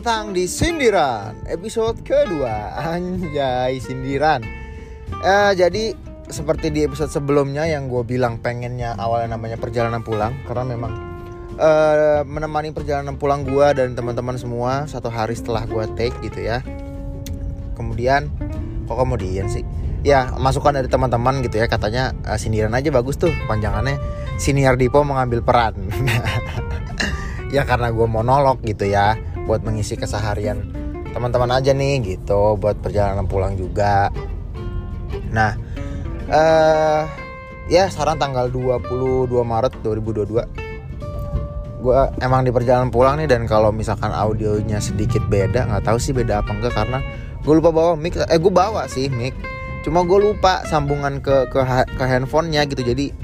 Datang di Sindiran episode kedua. Anjay Sindiran. Eh, Jadi seperti di episode sebelumnya yang gue bilang pengennya awalnya namanya perjalanan pulang Karena memang eh, menemani perjalanan pulang gue dan teman-teman semua Satu hari setelah gue take gitu ya. Kemudian kok kemudian sih? Ya masukan dari teman-teman gitu ya katanya eh, sindiran aja bagus tuh panjangannya. Siniar Dipo mengambil peran. Ya karena gue monolog gitu ya buat mengisi keseharian teman-teman aja nih gitu buat perjalanan pulang juga. Nah eh ya sekarang tanggal 22 Maret 2022 gue emang di perjalanan pulang nih dan kalau misalkan audionya sedikit beda nggak tahu sih beda apa enggak karena gue lupa bawa mic eh gue bawa sih mic cuma gue lupa sambungan ke ke, ke handphonenya gitu jadi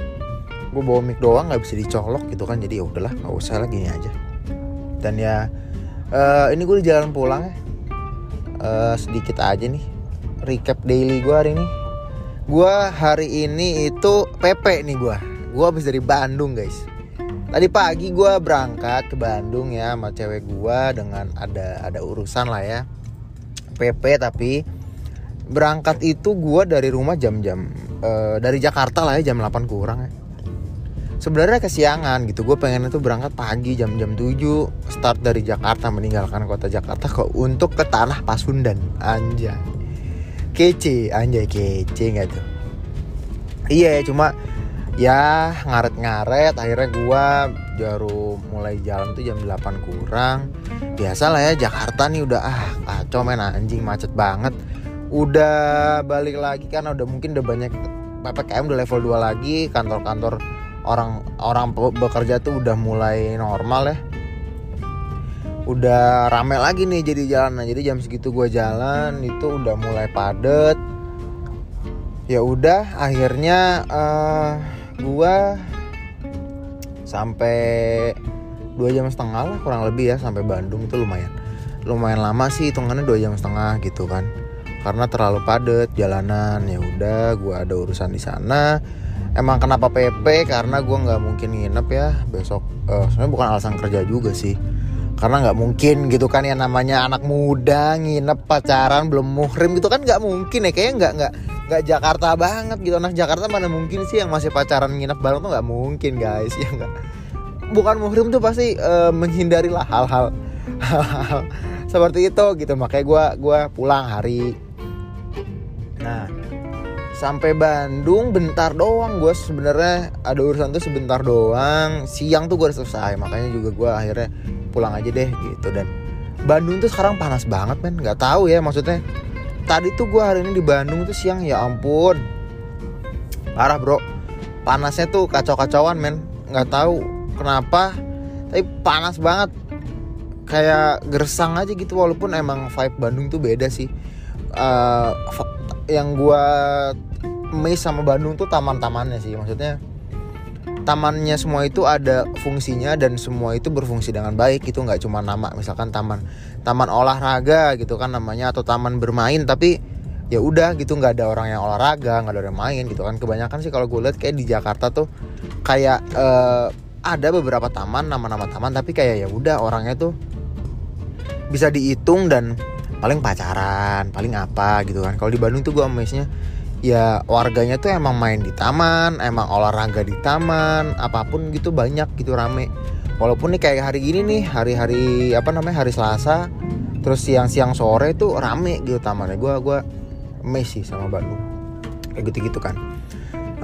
gue bawa mic doang nggak bisa dicolok gitu kan jadi ya udahlah nggak usah lagi ini aja. Dan ya uh, ini gue di jalan pulang. Uh, sedikit aja nih recap daily gue hari ini. Gue hari ini itu PP nih gue gue habis dari Bandung guys. Tadi pagi gue berangkat ke Bandung ya sama cewek gue dengan ada ada urusan lah ya. PP tapi berangkat itu gue dari rumah jam-jam uh, dari Jakarta lah ya jam 8 kurang ya sebenarnya kesiangan gitu. Gue pengen itu berangkat pagi jam-jam 7 start dari Jakarta meninggalkan kota Jakarta kok untuk ke tanah Pasundan. Anjay. Kece anjay kece nggak tuh? Iya cuma ya ngaret-ngaret akhirnya gue baru mulai jalan tuh jam 8 kurang. Biasa lah ya Jakarta nih udah ah kacau men anjing macet banget. Udah balik lagi kan udah mungkin udah banyak PPKM udah level 2 lagi kantor-kantor orang orang bekerja tuh udah mulai normal ya. Udah rame lagi nih jadi jalan. Nah, jadi jam segitu gue jalan itu udah mulai padet ya udah akhirnya uh, eh, gue sampai dua jam setengah lah kurang lebih ya sampai Bandung itu lumayan. Lumayan lama sih hitungannya dua jam setengah gitu kan. Karena terlalu padet jalanan. Ya udah gue ada urusan di sana emang kenapa PP karena gue nggak mungkin nginep ya besok. Uh, sebenarnya bukan alasan kerja juga sih. Karena nggak mungkin gitu kan ya namanya anak muda nginep pacaran belum muhrim gitu kan nggak mungkin ya. Kayaknya nggak nggak nggak Jakarta banget gitu. Anak Jakarta mana mungkin sih yang masih pacaran nginep bareng tuh nggak mungkin guys ya nggak? Bukan muhrim tuh pasti uh, menghindari lah hal-hal hal-hal seperti itu gitu. Makanya gue gua pulang hari. Nah sampai Bandung bentar doang gue sebenarnya. Ada urusan tuh sebentar doang. Siang tuh gue udah selesai makanya juga gue akhirnya pulang aja deh gitu. Dan Bandung tuh sekarang panas banget men. Nggak tahu ya maksudnya. Tadi tuh gue hari ini di Bandung tuh siang ya ampun. Parah bro. Panasnya tuh kacau-kacauan men. Nggak tahu kenapa tapi panas banget. Kayak gersang aja gitu walaupun emang vibe Bandung tuh beda sih. Uh, yang gue miss sama Bandung tuh taman-tamannya sih. Maksudnya tamannya semua itu ada fungsinya dan semua itu berfungsi dengan baik. Itu nggak cuma nama misalkan taman taman olahraga gitu kan namanya atau taman bermain. Tapi ya udah gitu nggak ada orang yang olahraga nggak ada orang yang main gitu kan. Kebanyakan sih kalau gue lihat kayak di Jakarta tuh kayak uh, ada beberapa taman nama-nama taman. Tapi kayak ya udah orangnya tuh bisa dihitung dan paling pacaran paling apa gitu kan. Kalau di Bandung tuh gue amaznya ya warganya tuh emang main di taman emang olahraga di taman apa pun gitu banyak gitu rame. Walaupun nih kayak hari gini nih hari-hari apa namanya hari Selasa terus siang-siang sore tuh rame gitu tamannya. Gue gue sih sama Bandung. Kayak gitu-gitu kan.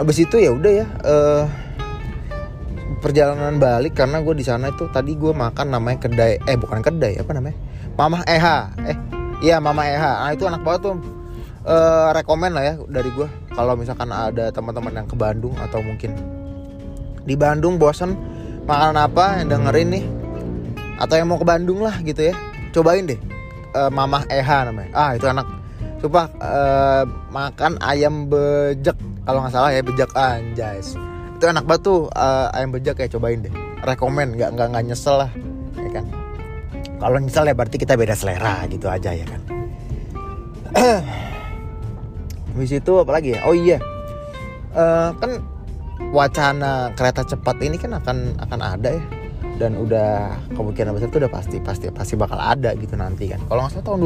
Habis itu ya udah ya uh, perjalanan balik karena gue di sana itu tadi gue makan namanya kedai eh bukan kedai apa namanya? Mamah Eha eh Iya Mama Eha. Nah itu anak banget tuh. Uh, rekomen lah ya dari gue kalau misalkan ada teman-teman yang ke Bandung atau mungkin di Bandung bosan makan apa yang dengerin nih? Atau yang mau ke Bandung lah gitu ya. Cobain deh. Uh, Mama Eha namanya. Ah itu anak coba uh, makan ayam bejek. Kalau nggak salah ya bejek. Anjas itu enak banget tuh uh, ayam bejek ya. Cobain deh. Rekomen. Nggak nggak nggak nyesel lah. Ya kan? Kalau nyesel ya berarti kita beda selera gitu aja ya kan habis itu apa lagi ya? Oh iya. Uh, kan wacana kereta cepat ini kan akan akan ada ya. Dan udah kemungkinan besar tuh udah pasti pasti pasti bakal ada gitu nanti kan. Kalau nggak salah tahun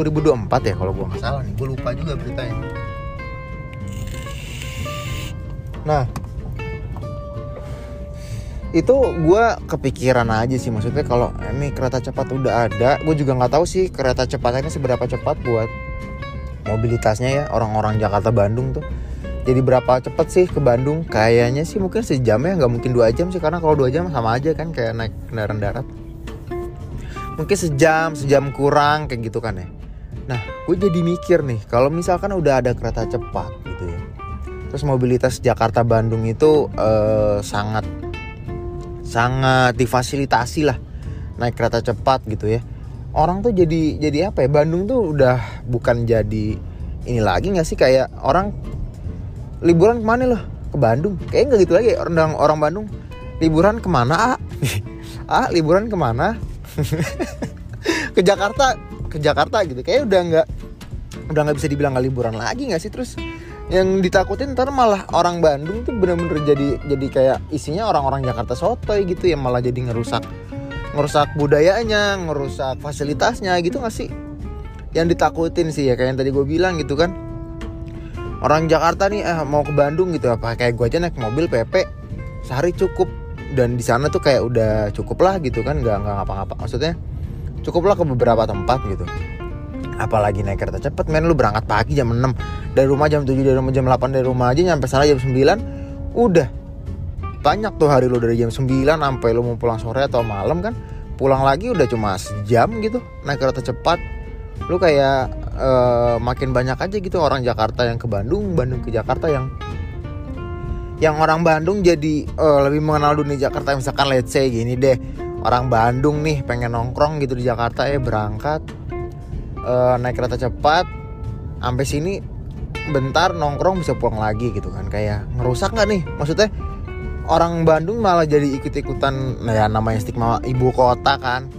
2024 ya kalau gue nggak salah nih. Gue lupa juga beritanya. Nah itu gue kepikiran aja sih. Maksudnya kalau ini kereta cepat udah ada gue juga nggak tahu sih kereta cepatnya seberapa cepat buat mobilitasnya ya orang-orang Jakarta Bandung tuh. Jadi berapa cepet sih ke Bandung? Kayaknya sih mungkin sejam ya nggak mungkin dua jam sih karena kalau dua jam sama aja kan kayak naik kendaraan darat. Mungkin sejam sejam kurang kayak gitu kan ya. Nah gue jadi mikir nih kalau misalkan udah ada kereta cepat gitu ya terus mobilitas Jakarta Bandung itu eh, sangat sangat difasilitasi lah naik kereta cepat gitu ya orang tuh jadi jadi apa ya? Bandung tuh udah bukan jadi ini lagi nggak sih? Kayak orang liburan ke mana loh? Ke Bandung. Kayak nggak gitu lagi. Orang orang Bandung liburan ke mana ah ah liburan ke mana? Ke Jakarta ke Jakarta gitu. Kayak udah nggak udah nggak bisa dibilang nggak liburan lagi nggak sih? Terus yang ditakutin ntar malah orang Bandung tuh bener-bener jadi jadi kayak isinya orang-orang Jakarta sotoy gitu yang malah jadi ngerusak ngerusak budayanya ngerusak fasilitasnya gitu gak sih? Yang ditakutin sih ya kayak yang tadi gue bilang gitu kan. Orang Jakarta nih eh, mau ke Bandung gitu apa kayak gue aja naik mobil PP sehari cukup. Dan di sana tuh kayak udah cukup lah gitu kan nggak nggak ngapa-ngapa. Maksudnya cukup lah ke beberapa tempat gitu. Apalagi naik kereta cepet men lu berangkat pagi jam 6 dari rumah jam 7 dari rumah jam 8 dari rumah aja nyampe sana jam 9 udah banyak tuh hari lu dari jam 9 sampai lu mau pulang sore atau malam kan. Pulang lagi udah cuma sejam gitu naik kereta cepat. Lu kayak uh, makin banyak aja gitu orang Jakarta yang ke Bandung Bandung ke Jakarta yang yang orang Bandung jadi uh, lebih mengenal dunia Jakarta. Misalkan let's say gini deh orang Bandung nih pengen nongkrong gitu di Jakarta ya berangkat uh, naik kereta cepat sampai sini bentar nongkrong bisa pulang lagi gitu kan. Kayak ngerusak nggak nih? Maksudnya orang Bandung malah jadi ikut-ikutan nah ya namanya stigma ibu kota kan.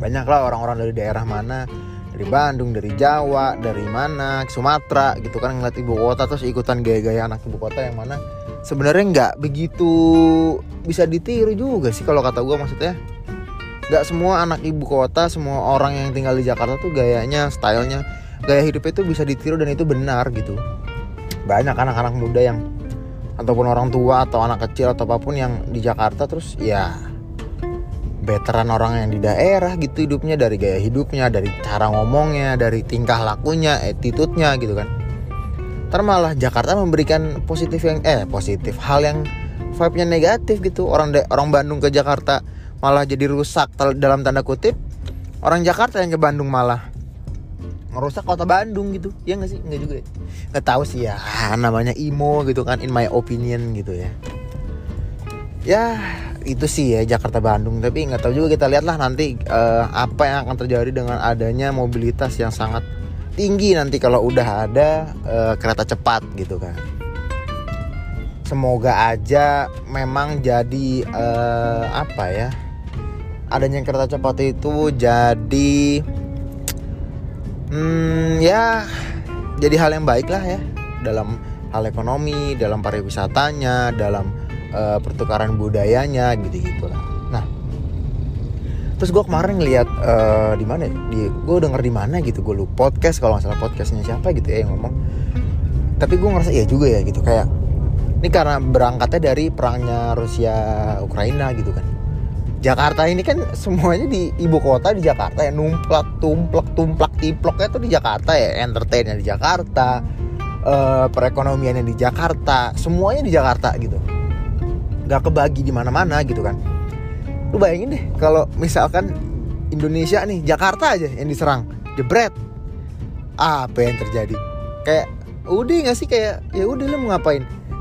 Banyak lah orang-orang dari daerah mana. Dari Bandung dari Jawa dari mana Sumatera gitu kan ngeliat ibu kota terus ikutan gaya-gaya anak ibu kota yang mana. Sebenarnya nggak begitu bisa ditiru juga sih kalau kata gue maksudnya. Gak semua anak ibu kota, semua orang yang tinggal di Jakarta tuh gayanya, stylenya, gaya hidupnya itu bisa ditiru dan itu benar gitu. Banyak anak-anak muda yang ataupun orang tua atau anak kecil atau apa pun yang di Jakarta terus ya veteran orang yang di daerah gitu hidupnya dari gaya hidupnya, dari cara ngomongnya, dari tingkah lakunya, attitude-nya gitu kan. Ntar malah Jakarta memberikan positif yang eh positif hal yang vibe-nya negatif gitu. Orang orang Bandung ke Jakarta malah jadi rusak dalam tanda kutip orang Jakarta yang ke Bandung malah ngerusak kota Bandung gitu. Ya nggak sih? Nggak juga ya? Nggak tahu sih ya. Namanya imo gitu kan in my opinion gitu ya. Ya itu sih ya Jakarta Bandung. Tapi nggak tahu juga kita lihatlah nanti uh, apa yang akan terjadi dengan adanya mobilitas yang sangat tinggi nanti kalau udah ada uh, kereta cepat gitu kan. Semoga aja memang jadi uh, apa ya adanya kereta cepat itu jadi hmm, ya jadi hal yang baik lah ya dalam hal ekonomi, dalam pariwisatanya, dalam uh, pertukaran budayanya gitu gitulah. Nah, terus gue kemarin ngeliat uh, di mana? Ya? Di gue denger di mana gitu, gue lupa podcast kalau nggak salah podcastnya siapa gitu ya yang ngomong. Tapi gue ngerasa iya juga ya gitu kayak ini karena berangkatnya dari perangnya Rusia Ukraina gitu kan Jakarta ini kan semuanya di ibu kota di Jakarta ya. Numplak tumplak tumplak tiploknya tuh di Jakarta ya. Entertainnya di Jakarta uh, perekonomiannya di Jakarta semuanya di Jakarta gitu. Nggak kebagi di mana-mana gitu kan. Lu bayangin deh kalau misalkan Indonesia nih Jakarta aja yang diserang jebret. Apa yang terjadi? Kayak udah nggak sih? Kayak ya udah lu mau ngapain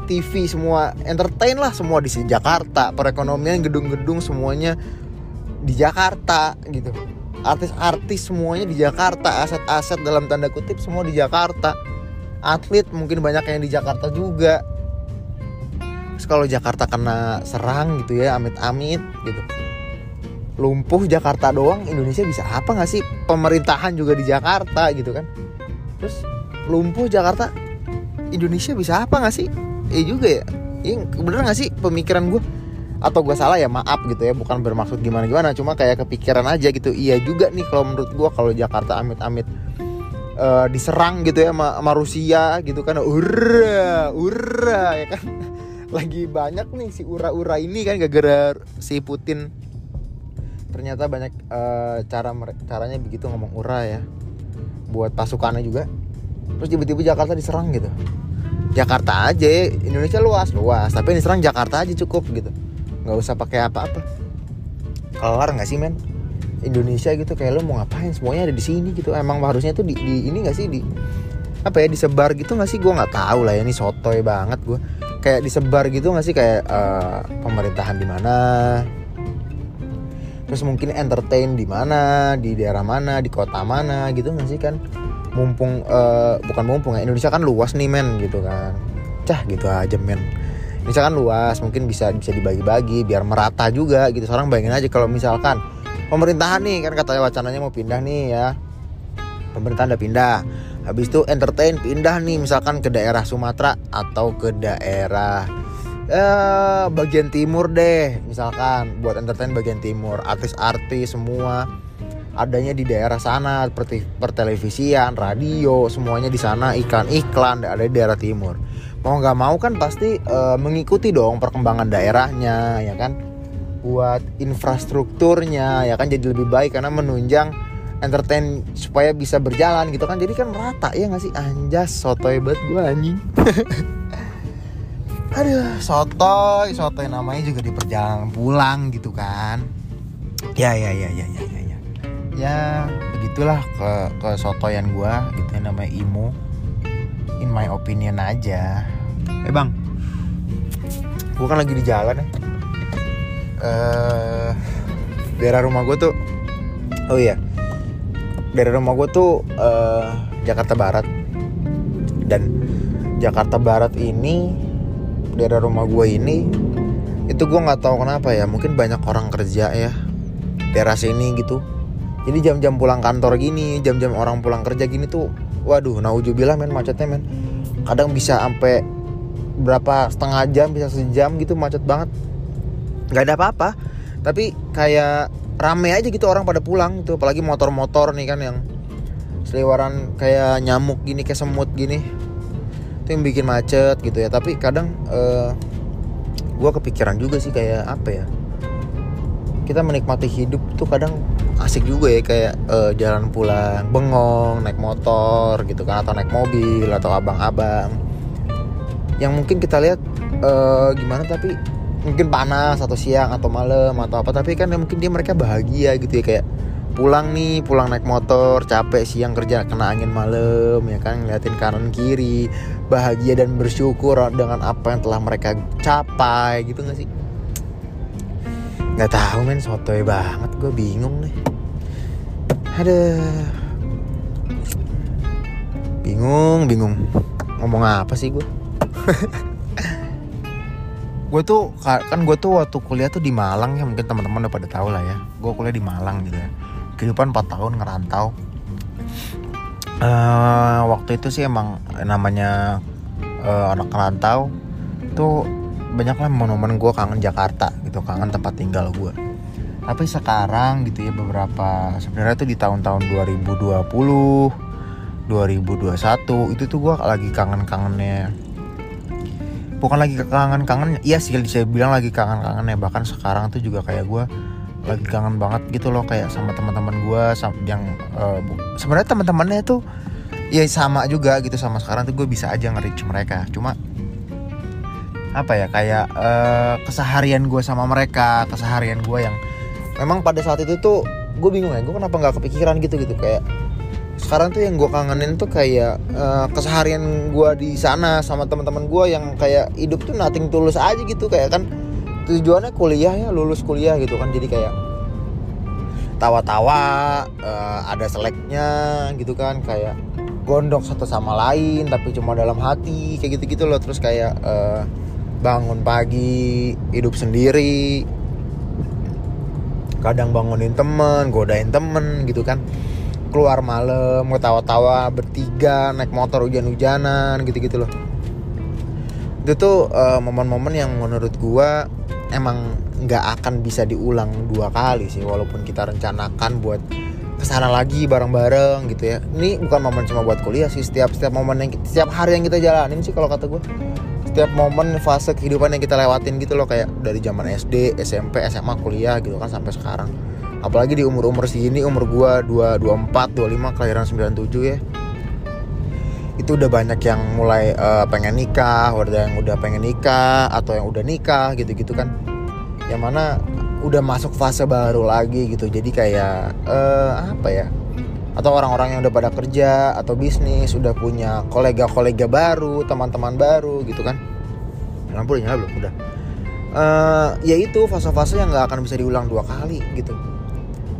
TV semua entertain lah semua di Jakarta perekonomian gedung-gedung semuanya di Jakarta gitu. Artis-artis semuanya di Jakarta aset-aset dalam tanda kutip semua di Jakarta. Atlet mungkin banyak yang di Jakarta juga. Terus kalau Jakarta kena serang gitu ya amit-amit gitu. Lumpuh Jakarta doang Indonesia bisa apa nggak sih? Pemerintahan juga di Jakarta gitu kan. Terus lumpuh Jakarta Indonesia bisa apa nggak sih iya juga ya? Ini bener gak sih pemikiran gue atau gue salah ya maaf gitu ya bukan bermaksud gimana gimana cuma kayak kepikiran aja gitu. Iya juga nih kalau menurut gue kalau Jakarta amit-amit uh, diserang gitu ya sama, sama Rusia gitu kan ura ura ya kan? Lagi banyak nih si ura-ura ini kan gara-gara si Putin. Ternyata banyak uh, cara caranya begitu ngomong ura ya buat pasukannya juga. Terus tiba-tiba Jakarta diserang gitu Jakarta aja Indonesia luas luas tapi ini serang Jakarta aja cukup gitu. Nggak usah pakai apa-apa. Kelar nggak sih men? Indonesia gitu kayak lo mau ngapain? Semuanya ada di sini gitu. Emang harusnya tuh di, di ini nggak sih di apa ya disebar gitu nggak sih? Gue nggak tahu lah ya ini sotoy banget gue kayak disebar gitu nggak sih? Kayak uh, pemerintahan di mana? Terus mungkin entertain di mana? Di daerah mana? Di kota mana? Gitu nggak sih kan mumpung uh, bukan mumpung ya Indonesia kan luas nih men gitu kan. Cah gitu aja men. Indonesia kan luas mungkin bisa bisa dibagi-bagi biar merata juga gitu. Sekarang bayangin aja kalau misalkan pemerintahan nih kan katanya wacananya mau pindah nih ya. Pemerintahan udah pindah. Habis itu entertain pindah nih misalkan ke daerah Sumatera atau ke daerah eh, bagian timur deh misalkan. Buat entertain bagian timur artis-artis semua adanya di daerah sana seperti pertelevisian, radio, semuanya di sana iklan-iklan ada di daerah timur. Mau nggak mau kan pasti uh, mengikuti dong perkembangan daerahnya, ya kan? Buat infrastrukturnya, ya kan jadi lebih baik karena menunjang entertain supaya bisa berjalan gitu kan. Jadi kan merata ya nggak sih? Anjas sotoy banget gue anjing. Aduh, sotoy, sotoy namanya juga di perjalanan pulang gitu kan. Ya ya ya ya ya ya ya begitulah ke ke sotoyan gue gitu yang namanya imo in my opinion aja. Eh bang. Gue kan lagi di jalan ya. Uh, daerah rumah gue tuh oh iya. Daerah rumah gue tuh uh, Jakarta Barat. Dan Jakarta Barat ini daerah rumah gue ini itu gue nggak tahu kenapa ya. Mungkin banyak orang kerja ya daerah sini gitu jadi jam-jam pulang kantor gini jam-jam orang pulang kerja gini tuh waduh naujubillah men macetnya men. Kadang bisa sampai berapa setengah jam bisa sejam gitu macet banget. Nggak ada apa-apa. Tapi kayak rame aja gitu orang pada pulang tuh apalagi motor-motor nih kan yang seliwaran kayak nyamuk gini kayak semut gini. Itu yang bikin macet gitu ya. Tapi kadang uh, eh, gue kepikiran juga sih kayak apa ya. Kita menikmati hidup tuh kadang asik juga ya kayak uh, jalan pulang bengong naik motor gitu kan atau naik mobil atau abang-abang. Yang mungkin kita lihat uh, gimana tapi mungkin panas atau siang atau malam atau apa tapi kan mungkin dia mereka bahagia gitu ya kayak pulang nih pulang naik motor capek siang kerja kena angin malam ya kan ngeliatin kanan kiri bahagia dan bersyukur dengan apa yang telah mereka capai gitu gak sih nggak tahu men. Sotoy banget. Gue bingung nih. Ada bingung bingung. Ngomong apa sih gue gue tuh kan gue tuh waktu kuliah tuh di Malang ya. Mungkin teman-teman udah pada tahu lah ya. Gue kuliah di Malang gitu ya. Kehidupan 4 tahun ngerantau. Uh, waktu itu sih emang namanya uh, anak ngerantau tuh banyak lah momen-momen gue kangen Jakarta gitu kangen tempat tinggal gue tapi sekarang gitu ya beberapa sebenarnya tuh di tahun-tahun 2020 2021 itu tuh gue lagi kangen-kangennya. Bukan lagi kangen-kangen iya sih saya bilang lagi kangen-kangennya. Bahkan sekarang tuh juga kayak gue lagi kangen banget gitu loh kayak sama teman-teman gue yang uh, sebenarnya teman-temannya tuh ya sama juga gitu sama sekarang tuh gue bisa aja nge-reach mereka. Cuma apa ya kayak uh, keseharian gue sama mereka keseharian gue yang memang pada saat itu tuh gue bingung ya gue kenapa nggak kepikiran gitu gitu. Kayak sekarang tuh yang gue kangenin tuh kayak uh, keseharian gue di sana sama teman-teman gue yang kayak hidup tuh nating tulus aja gitu. Kayak kan tujuannya kuliah ya lulus kuliah gitu kan. Jadi kayak tawa-tawa uh, ada seleknya gitu kan. Kayak gondok satu sama lain tapi cuma dalam hati kayak gitu-gitu loh. Terus kayak uh, bangun pagi hidup sendiri. Kadang bangunin temen godain temen gitu kan. Keluar malam ketawa-tawa bertiga naik motor hujan-hujanan gitu-gitu loh. Itu tuh uh, momen-momen yang menurut gua emang nggak akan bisa diulang dua kali sih walaupun kita rencanakan buat ke sana lagi bareng-bareng gitu ya. Ini bukan momen cuma buat kuliah sih setiap setiap momen yang setiap hari yang kita jalanin sih kalau kata gue setiap momen fase kehidupan yang kita lewatin gitu loh kayak dari zaman SD SMP SMA kuliah gitu kan sampai sekarang apalagi di umur umur segini umur gua 2 24 25 kelahiran 97 ya itu udah banyak yang mulai uh, pengen nikah, ada yang udah pengen nikah atau yang udah nikah gitu-gitu kan. Yang mana udah masuk fase baru lagi gitu. Jadi kayak uh, apa ya? Atau orang-orang yang udah pada kerja atau bisnis udah punya kolega-kolega baru, teman-teman baru gitu kan. Lampu udah nyala belum? Udah. Uh, ya itu fase-fase yang nggak akan bisa diulang dua kali gitu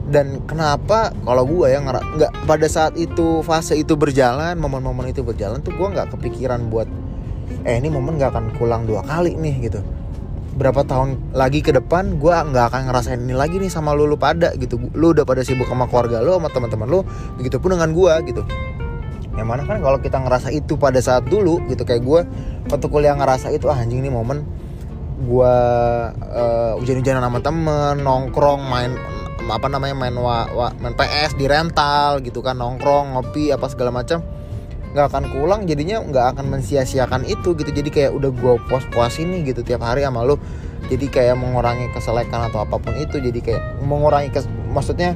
dan kenapa kalau gue ya nggak pada saat itu fase itu berjalan momen-momen itu berjalan tuh gue nggak kepikiran buat eh ini momen nggak akan pulang dua kali nih gitu berapa tahun lagi ke depan gue nggak akan ngerasain ini lagi nih sama lu lu pada gitu. Lu udah pada sibuk sama keluarga lu sama teman-teman lu begitu pun dengan gue gitu. Yang mana kan kalau kita ngerasa itu pada saat dulu gitu kayak gue waktu kuliah ngerasa itu ah, anjing nih momen gue uh, hujan-hujanan sama temen nongkrong main apa namanya main wa, wa, main PS di rental gitu kan nongkrong ngopi apa segala macam nggak akan pulang jadinya nggak akan mensia-siakan itu gitu. Jadi kayak udah gue puas-puas ini gitu tiap hari sama lu. Jadi kayak mengurangi keselekan atau apa pun itu jadi kayak mengurangi kes maksudnya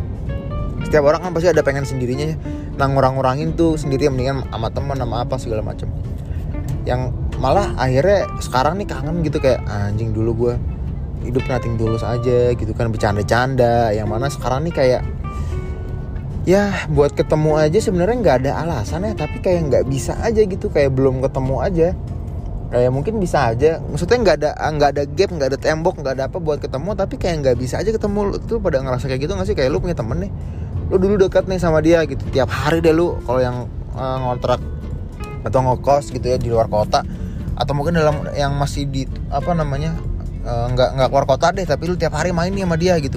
setiap orang kan pasti ada pengen sendirinya ya. Nah ngurang-ngurangin tuh sendiri mendingan sama teman sama apa segala macam yang malah akhirnya sekarang nih kangen gitu kayak anjing dulu gue hidup nating tulus aja gitu kan bercanda-canda. Yang mana sekarang nih kayak ya buat ketemu aja sebenarnya nggak ada alasan ya tapi kayak nggak bisa aja gitu kayak belum ketemu aja. Kayak mungkin bisa aja maksudnya nggak ada nggak ada gap nggak ada tembok nggak ada apa buat ketemu tapi kayak nggak bisa aja ketemu. Tuh pada ngerasa kayak gitu nggak sih? Kayak lu punya temen nih lu dulu dekat nih sama dia gitu tiap hari deh lu kalau yang uh, ngontrak atau ngekos gitu ya di luar kota atau mungkin dalam yang masih di apa namanya Eh, nggak uh, nggak keluar kota deh tapi lu tiap hari main nih sama dia gitu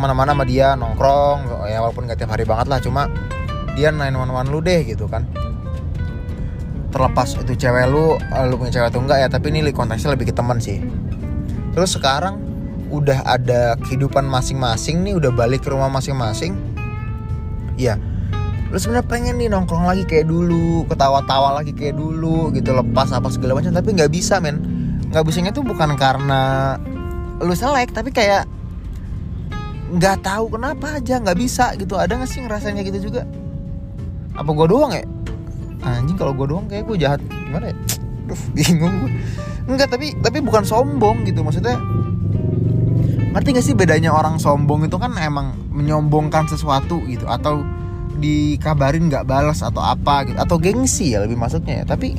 mana-mana sama dia nongkrong ya walaupun nggak tiap hari banget lah cuma dia naik one one lu deh gitu kan. Terlepas itu cewek lu eh, lu punya cewek atau enggak ya tapi ini konteksnya lebih ke teman sih. Terus sekarang udah ada kehidupan masing-masing nih udah balik ke rumah masing-masing. Ya lu sebenarnya pengen nih nongkrong lagi kayak dulu ketawa-tawa lagi kayak dulu gitu lepas apa segala macam tapi nggak bisa men. Nggak bisanya tuh bukan karena lu selek tapi kayak nggak tahu kenapa aja nggak bisa gitu. Ada nggak sih ngerasanya gitu juga? Apa gue doang ya? Anjing kalau gue doang kayak gue jahat. Gimana ya? Duh, bingung gue enggak tapi tapi bukan sombong gitu. Maksudnya ngerti gak sih bedanya orang sombong itu kan emang menyombongkan sesuatu gitu atau dikabarin nggak balas atau apa gitu. Atau gengsi ya lebih maksudnya ya. Tapi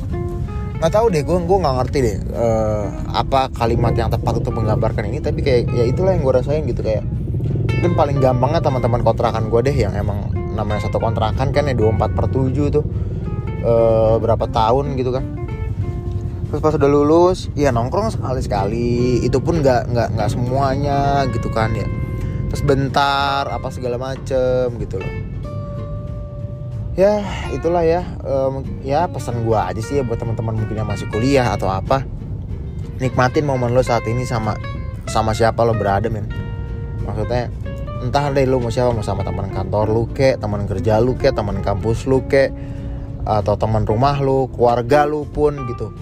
nggak tahu deh gue gue nggak ngerti deh uh, apa kalimat yang tepat untuk menggambarkan ini. Tapi kayak ya itulah yang gue rasain gitu. Kayak mungkin paling gampangnya teman-teman kontrakan gue deh yang emang namanya satu kontrakan kan ya 24 per 7 tuh. Uh, berapa tahun gitu kan. Terus pas udah lulus ya nongkrong sekali sekali itu pun nggak nggak nggak semuanya gitu kan ya. Terus bentar apa segala macem gitu loh. Ya itulah ya. Um, ya pesan gue aja sih ya buat teman-teman mungkin yang masih kuliah atau apa. Nikmatin momen lo saat ini sama sama siapa lo berada men. Maksudnya entah deh lo mau siapa mau sama teman kantor lu ke teman kerja lu ke teman kampus lu ke atau teman rumah lu keluarga lu pun gitu.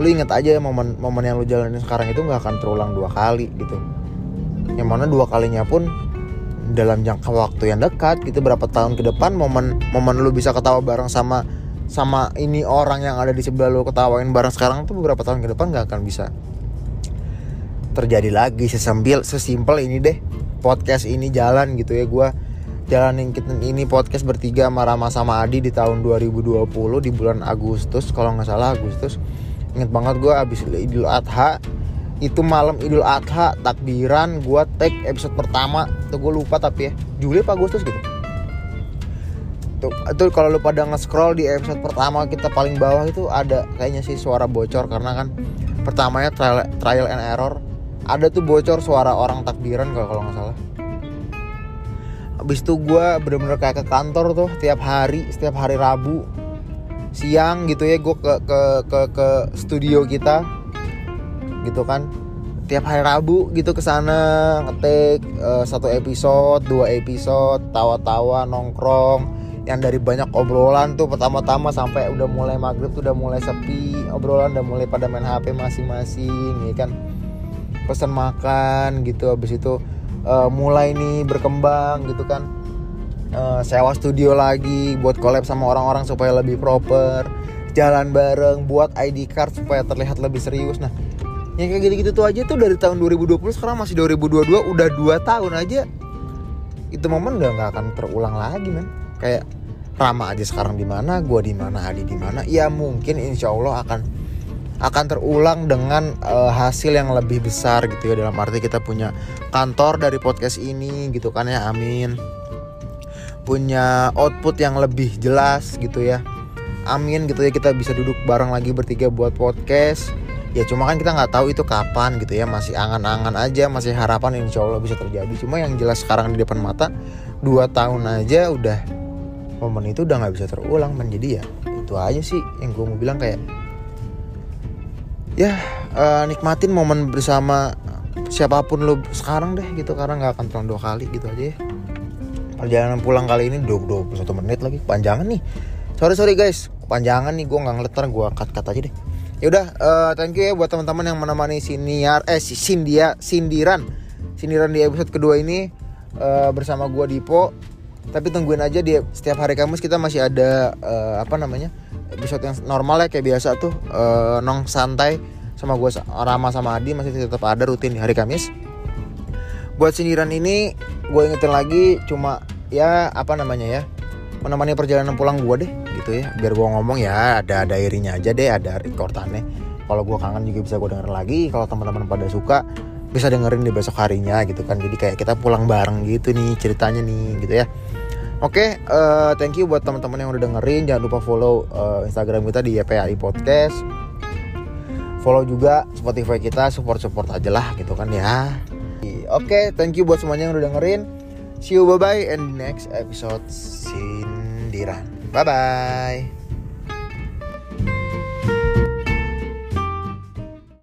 Lu inget aja ya momen momen yang lu jalanin sekarang itu nggak akan terulang dua kali gitu. Yang mana dua kalinya pun dalam jangka waktu yang dekat gitu berapa tahun ke depan momen momen lu bisa ketawa bareng sama sama ini orang yang ada di sebelah lu ketawain bareng sekarang tuh beberapa tahun ke depan nggak akan bisa terjadi lagi sesambil sesimpel ini deh podcast ini jalan gitu ya. Gue jalanin ini podcast bertiga sama Rama sama Adi di tahun 2020 di bulan Agustus. Kalau nggak salah Agustus. Inget banget gue abis Idul Adha. Itu malam Idul Adha takbiran gue take episode pertama. Tuh gue lupa tapi ya. Juli apa Agustus gitu? Tuh itu kalau lu pada nge-scroll di episode pertama kita paling bawah itu ada kayaknya sih suara bocor karena kan pertamanya trial, trial and error ada tuh bocor suara orang takbiran kalau kalau nggak salah? Abis itu gue bener-bener kayak ke kantor tuh tiap hari setiap hari Rabu siang gitu ya gue ke ke ke ke studio kita gitu kan. Tiap hari Rabu gitu ke sana ngetik uh, satu episode dua episode tawa-tawa nongkrong. Yang dari banyak obrolan tuh pertama-tama sampai udah mulai maghrib tuh udah mulai sepi obrolan udah mulai pada main HP masing-masing ya kan pesan makan gitu habis itu uh, mulai nih berkembang gitu kan. Uh, sewa studio lagi buat collab sama orang-orang supaya lebih proper. Jalan bareng buat ID card supaya terlihat lebih serius. Nah yang kayak gitu-gitu tuh aja tuh dari tahun 2020 sekarang masih 2022 udah 2 tahun aja. Itu momen udah nggak akan terulang lagi men. Kayak Rama aja sekarang di mana, gue di mana, Adi di mana. Ya mungkin insya Allah akan akan terulang dengan uh, hasil yang lebih besar gitu ya. Dalam arti kita punya kantor dari podcast ini gitu kan ya amin. Punya output yang lebih jelas gitu ya. Amin gitu ya kita bisa duduk bareng lagi bertiga buat podcast. Ya cuma kan kita nggak tahu itu kapan gitu ya masih angan-angan aja masih harapan insya Allah bisa terjadi. Cuma yang jelas sekarang di depan mata dua tahun aja udah momen itu udah nggak bisa terulang menjadi ya itu aja sih yang gue mau bilang kayak ya uh, nikmatin momen bersama siapa pun lo sekarang deh gitu. Karena nggak akan terulang dua kali gitu aja ya. Perjalanan pulang kali ini 21 menit lagi. Panjangan nih. Sorry sorry guys. Panjangan nih gue nggak ngeliat gue cut cut aja deh. Yaudah, uh, thank you ya buat teman-teman yang menemani siniar eh si Sindia sindiran. Sindiran di episode kedua ini uh, bersama gue Dipo. Tapi tungguin aja di setiap hari Kamis kita masih ada uh, apa namanya episode yang normal ya kayak biasa tuh uh, nong santai sama gue Rama sama Adi masih tetap ada rutin di hari Kamis. Buat sindiran ini gue ingetin lagi cuma ya apa namanya ya menemani perjalanan pulang gue deh gitu ya. Biar gue ngomong ya ada ada irinya aja deh ada rekordannya kalau gue kangen juga bisa gue denger lagi. Kalau teman-teman pada suka bisa dengerin di besok harinya gitu kan. Jadi kayak kita pulang bareng gitu nih ceritanya nih gitu ya Oke, okay, uh, eh, thank you buat teman-teman yang udah dengerin. Jangan lupa follow uh, Instagram kita di YPAI Podcast. Follow juga Spotify kita, support-support aja lah gitu kan ya. Oke, okay, thank you buat semuanya yang udah dengerin. See you bye bye and next episode sindiran. Bye bye.